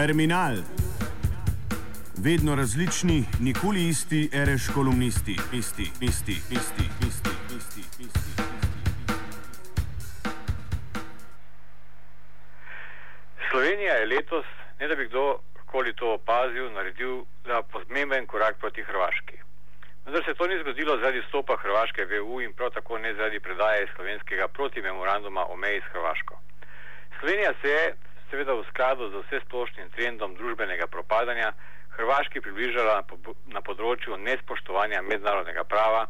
Terminal. Vedno različni, nikoli isti, reš kolumnisti, isti, isti, isti, isti, isti, isti. Slovenija je letos, ne da bi kdorkoli to opazil, naredil pomemben korak proti Hrvaški. Vendar se to ni zgodilo zaradi stopa Hrvaške v EU in prav tako ne zaradi predaje slovenskega proti memoranduma o meji s Hrvaško. Slovenija se je, seveda v skladu z vse splošnim trendom družbenega propadanja, Hrvaški približala na področju nespoštovanja mednarodnega prava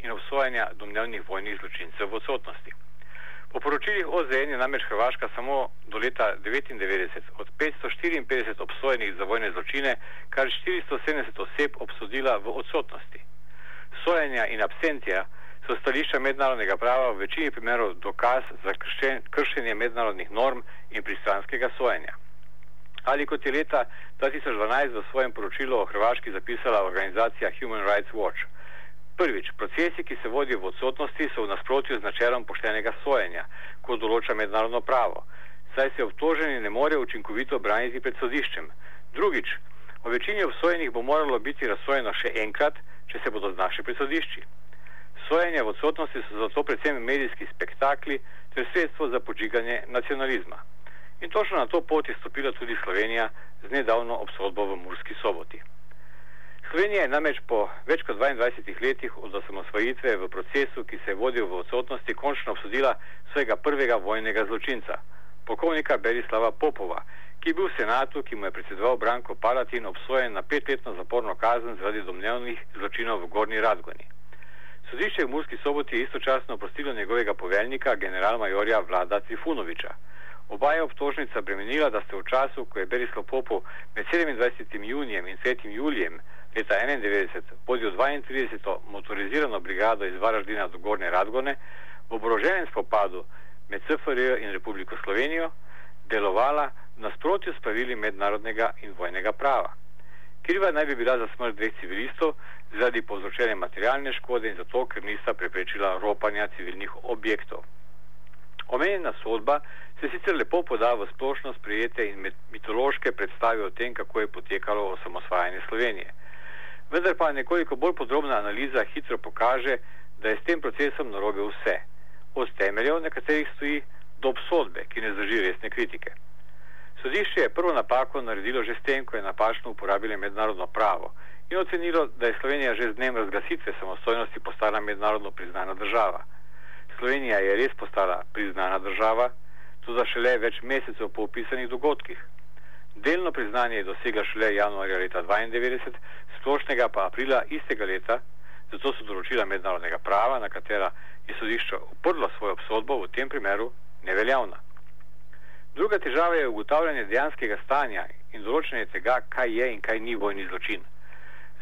in obsojanja domnevnih vojnih zločincev v odsotnosti. Po poročilih OZN je namreč Hrvaška samo do leta 1999 od 554 obsojenih za vojne zločine kar 470 oseb obsodila v odsotnosti. Sojenja in absencija so stališča mednarodnega prava v večini primerov dokaz za kršenje mednarodnih norm in pristranskega sojenja. Ali kot je leta 2012 v svojem poročilu o Hrvaški zapisala organizacija Human Rights Watch. Prvič, procesi, ki se vodijo v odsotnosti, so v nasprotju z načelom poštenega sojenja, kot določa mednarodno pravo, saj se obtoženi ne more učinkovito braniti pred sodiščem. Drugič, o večini obsojenih bo moralo biti razsojeno še enkrat, če se bodo znašli pred sodišči. Sojenje v odsotnosti so zato predvsem medijski spektakli ter sredstvo za podžiganje nacionalizma. In točno na to pot je stopila tudi Slovenija z nedavno obsodbo v Murski soboti. Slovenija je namreč po več kot 22 letih od osamosvojitve v procesu, ki se je vodil v odsotnosti, končno obsodila svojega prvega vojnega zločinca, polkovnika Berislava Popova, ki je bil v senatu, ki mu je predsedoval Branko Palatin, obsojen na petletno zaporno kazen zaradi domnevnih zločinov v Gorni Radgoni. Sodišče v Murski soboti je istočasno oprostilo njegovega poveljnika, generalmajorja Vlada Trifunoviča. Oba je obtožnica bremenila, da ste v času, ko je Berislav Popov med 27. junijem in 3. julijem leta 1991 vodil 32. motorizirano brigado iz Varaždina do Gorne Radgone, v oboroženem spopadu med SFRJ in Republiko Slovenijo delovala nasprotju s pravili mednarodnega in vojnega prava. Kriva naj bi bila za smrt dveh civilistov zaradi povzročene materialne škode in zato, ker nista preprečila ropanja civilnih objektov. Omenjena sodba se sicer lepo poda v splošno sprejete in mitološke predstave o tem, kako je potekalo osamosvajanje Slovenije. Vendar pa nekoliko bolj podrobna analiza hitro pokaže, da je s tem procesom narobe vse, od temeljev, na katerih stoji, do obsodbe, ki ne zdrži resne kritike. Sodišče je prvo napako naredilo že s tem, ko je napačno uporabilo mednarodno pravo in ocenilo, da je Slovenija že z dnem razglasitve samostojnosti postala mednarodno priznana država. Slovenija je res postala priznana država, za šele več mesecev po opisanih dogodkih. Delno priznanje je dosegla šele januarja leta 1992, splošnega pa aprila istega leta, zato so določila mednarodnega prava, na katera je sodišče uprlo svojo obsodbo, v tem primeru neveljavna. Druga težava je ugotavljanje dejanskega stanja in določanje tega, kaj je in kaj ni vojni zločin.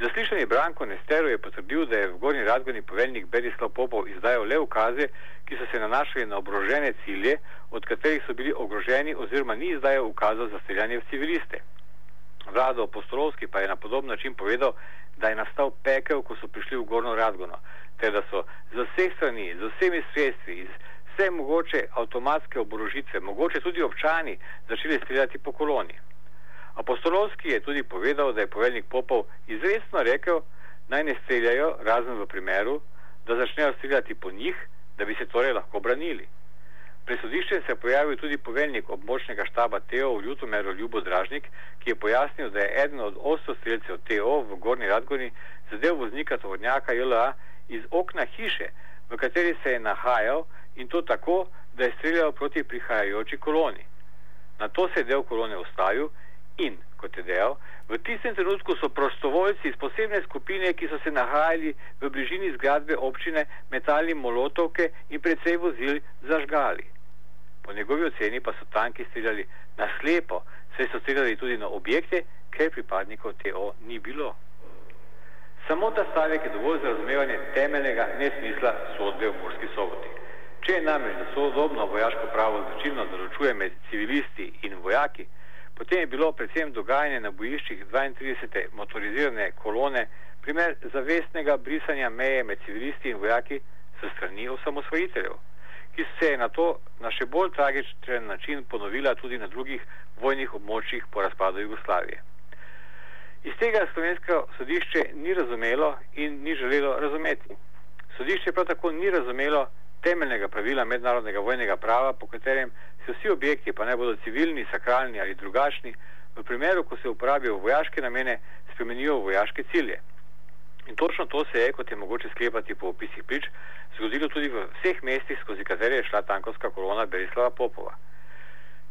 Zaslišani Branko Nestero je potrdil, da je v Gorni Radgoni poveljnik Berislav Popov izdajal le ukaze, ki so se nanašali na obrožene cilje, od katerih so bili ogroženi oziroma ni izdajal ukazov za streljanje v civiliste. Vlado Postolovski pa je na podoben način povedal, da je nastal pekel, ko so prišli v Gorno Radgono, ter da so z vseh strani, z vsemi sredstvi, iz vse mogoče avtomatske oborožitve, mogoče tudi občani, začeli streljati po koloni. Apostolovski je tudi povedal, da je poveljnik Popov izredno rekel, naj ne streljajo, razen v primeru, da začnejo streljati po njih, da bi se torej lahko branili. Pri sodišču se je pojavil tudi poveljnik območnega štaba TO v Ljutomeru Ljubo Dražnik, ki je pojasnil, da je eden od osto streljcev TO v Gorni Radgoni zadev voznika tovornjaka JLA iz okna hiše, v kateri se je nahajal in to tako, da je streljal proti prihajajoči koloni. Na to se je del kolone ustavil in, kot je dejal, v tistem trenutku so prostovoljci iz posebne skupine, ki so se nahajali v bližini zgradbe občine, metali molotovke in predvsej vozil zažgali. Po njegovi oceni pa so tanki streljali na slepo, saj so streljali tudi na objekte, ker pripadnikov TO ni bilo. Samo ta stavek je dovolj za razumevanje temeljnega nesmisla sodbe v Murski soboti. Če je namreč, da sodobno vojaško pravo značilno določuje med civilisti in vojaki, potem je bilo predvsem dogajanje na bojiščih 32. motorizirane kolone primer zavestnega brisanja meje med civilisti in vojaki s strani osamosvojiteljev, ki se je na to na še bolj tragičen način ponovila tudi na drugih vojnih območjih po razpadu Jugoslavije. Iz tega slovensko sodišče ni razumelo in ni želelo razumeti. Sodišče prav tako ni razumelo temeljnega pravila mednarodnega vojnega prava, po katerem se vsi objekti, pa ne bodo civilni, sakralni ali drugačni, v primeru, ko se uporabijo v vojaške namene, spremenijo v vojaške cilje. In točno to se je, kot je mogoče sklepati po opisih prič, zgodilo tudi v vseh mestih, skozi katere je šla tankovska kolona Berislava Popova.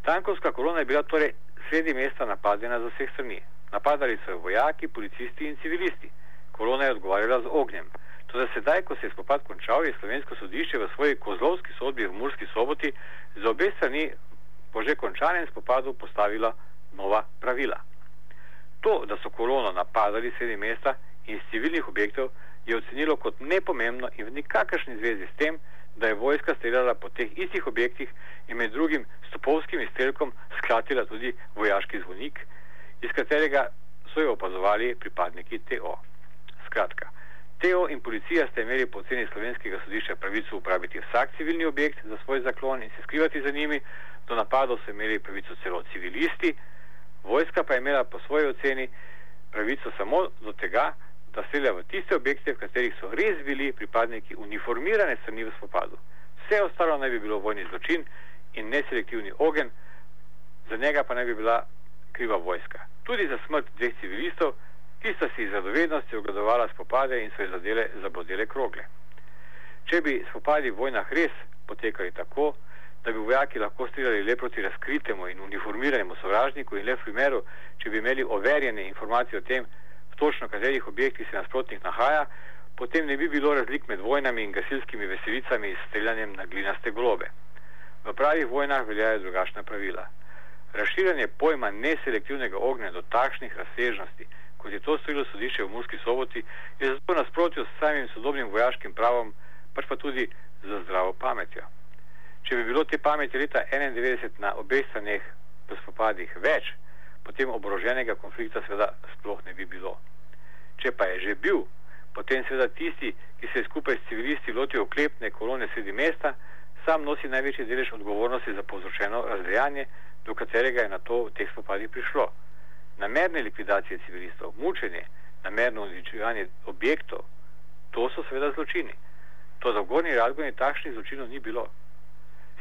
Tankovska kolona je bila torej sredi mesta napadena z vseh strani. Napadali so jo vojaki, policisti in civilisti. Kolona je odgovarjala z ognjem. Toda sedaj, ko se je spopad končal, je slovensko sodišče v svoji kozlovski sodbi v Murski soboti za obe strani po že končanem spopadu postavilo nova pravila. To, da so kolono napadali sredi mesta in iz civilnih objektov, je ocenilo kot nepomembno in v nikakršni zvezi s tem, da je vojska streljala po teh istih objektih in med drugim stopovskim izstrelkom sklatila tudi vojaški zvonik, iz katerega so jo opazovali pripadniki TO. Skratka, TO in policija sta imeli po oceni slovenskega sodišča pravico uporabiti vsak civilni objekt za svoj zaklon in se skrivati za njimi, do napadov so imeli pravico celo civilisti, vojska pa je imela po svoji oceni pravico samo do tega, da strelja v tiste objekte, v katerih so res bili pripadniki uniformirane strani v spopadu. Vse ostalo naj bi bilo vojni zločin in neselektivni ogen, za njega pa naj bi bila kriva vojska. Tudi za smrt dveh civilistov, ki sta si iz zadovednosti ogledovala spopade in so jih zadele zabodele krogle. Če bi spopadi v vojnah res potekali tako, da bi vojaki lahko streljali le proti razkritemu in uniformiranemu sovražniku in le v primeru, če bi imeli overjene informacije o tem, točno katerih objektih se nasprotnik nahaja, potem ne bi bilo razlik med vojnami in gasilskimi veselicami in streljanjem na glinaste globe. V pravih vojnah veljajo drugačna pravila. Razširjanje pojma neselektivnega ognja do takšnih razsežnosti, kot je to storilo sodišče v Murski soboti, je zato nasprotjo s samim sodobnim vojaškim pravom, pač pa tudi za zdravo pametjo. Če bi bilo te pameti leta 1991 na obeh straneh v spopadih več, potem oboroženega konflikta seveda sploh ne bi bilo. Če pa je že bil, potem seveda tisti, ki se je skupaj s civilisti lotil oklepne kolone sredi mesta, sam nosi največji delež odgovornosti za povzročeno razdejanje, do katerega je na to v teh spopadih prišlo. Namerne likvidacije civilistov, mučenje, namerno uničevanje objektov, to so seveda zločini. To za gornji razgoni takšnih zločinov ni bilo.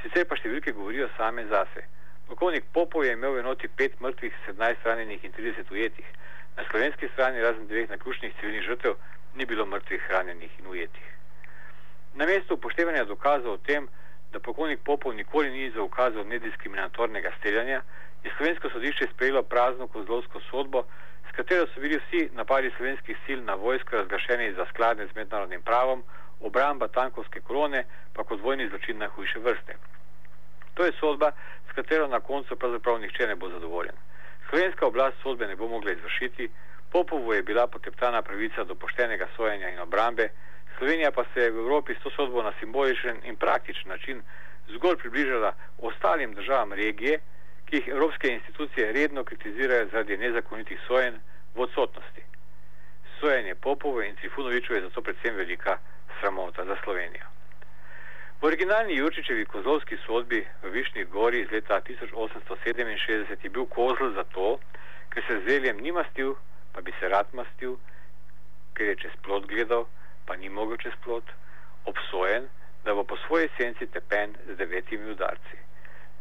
Sicer pa številke govorijo same zase. Polkovnik Popov je imel v enoti pet mrtvih, 17 ranjenih in 30 ujetih. Na slovenski strani, razen dveh naključnih civilnih žrtev, ni bilo mrtvih, ranjenih in ujetih. Na mestu upoštevanja dokazov o tem, da polkovnik Popov nikoli ni zaukazal nediskriminatornega streljanja, je slovensko sodišče sprejelo prazno kozlovsko sodbo, s katero so bili vsi napadi slovenskih sil na vojsko razglašeni za skladne z mednarodnim pravom, obramba tankovske kolone pa kot vojni zločin najhujše vrste. To je sodba, s katero na koncu pravzaprav nihče ne bo zadovoljen. Slovenska oblast sodbe ne bo mogla izvršiti, Popovu je bila poteptana pravica do poštenega sojenja in obrambe, Slovenija pa se je v Evropi s to sodbo na simboličen in praktičen način zgolj približala ostalim državam regije, ki jih evropske institucije redno kritizirajo zaradi nezakonitih sojen v odsotnosti. Sojenje Popovu in Trifunoviču je zato predvsem velika sramota za Slovenijo. V originalni Jurčičevi kozlovski sodbi v Višnji gori iz leta 1867 je bil kozl zato, ker se z zeljem ni mastil, pa bi se rad mastil, ker je čez plot gledal, pa ni mogel čez plot, obsojen, da bo po svoji senci tepen z devetimi udarci.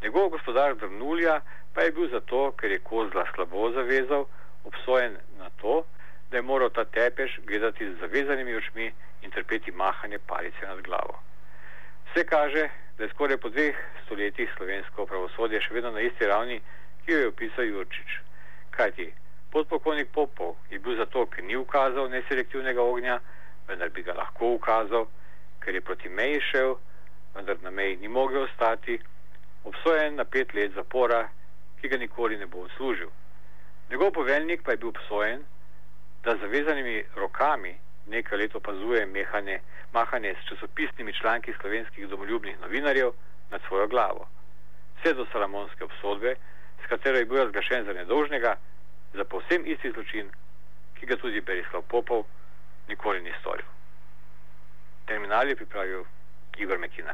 Njegov gospodar Drnulja pa je bil zato, ker je kozla slabo zavezal, obsojen na to, da je moral ta tepež gledati z zavezanimi očmi in trpeti mahanje palice nad glavo. Vse kaže, da je skoraj po dveh stoletjih slovensko pravosodje še vedno na isti ravni, ki jo je opisal Jurčič. Kajti podpokojnik Popov je bil zato, ker ni ukazal neselektivnega ognja, vendar bi ga lahko ukazal, ker je proti meji šel, vendar na meji ni mogel ostati, obsojen na pet let zapora, ki ga nikoli ne bo odslužil. Njegov poveljnik pa je bil obsojen, da zavezanimi rokami nekaj let opazuje mehanje, mahanje s časopisnimi članki slovenskih domoljubnih novinarjev nad svojo glavo. Vse do salamonske obsodbe, s katero je bil razglašen za nedolžnega, za povsem isti zločin, ki ga tudi Berislav Popov nikoli ni storil. Terminal je pripravil Igor Mekina.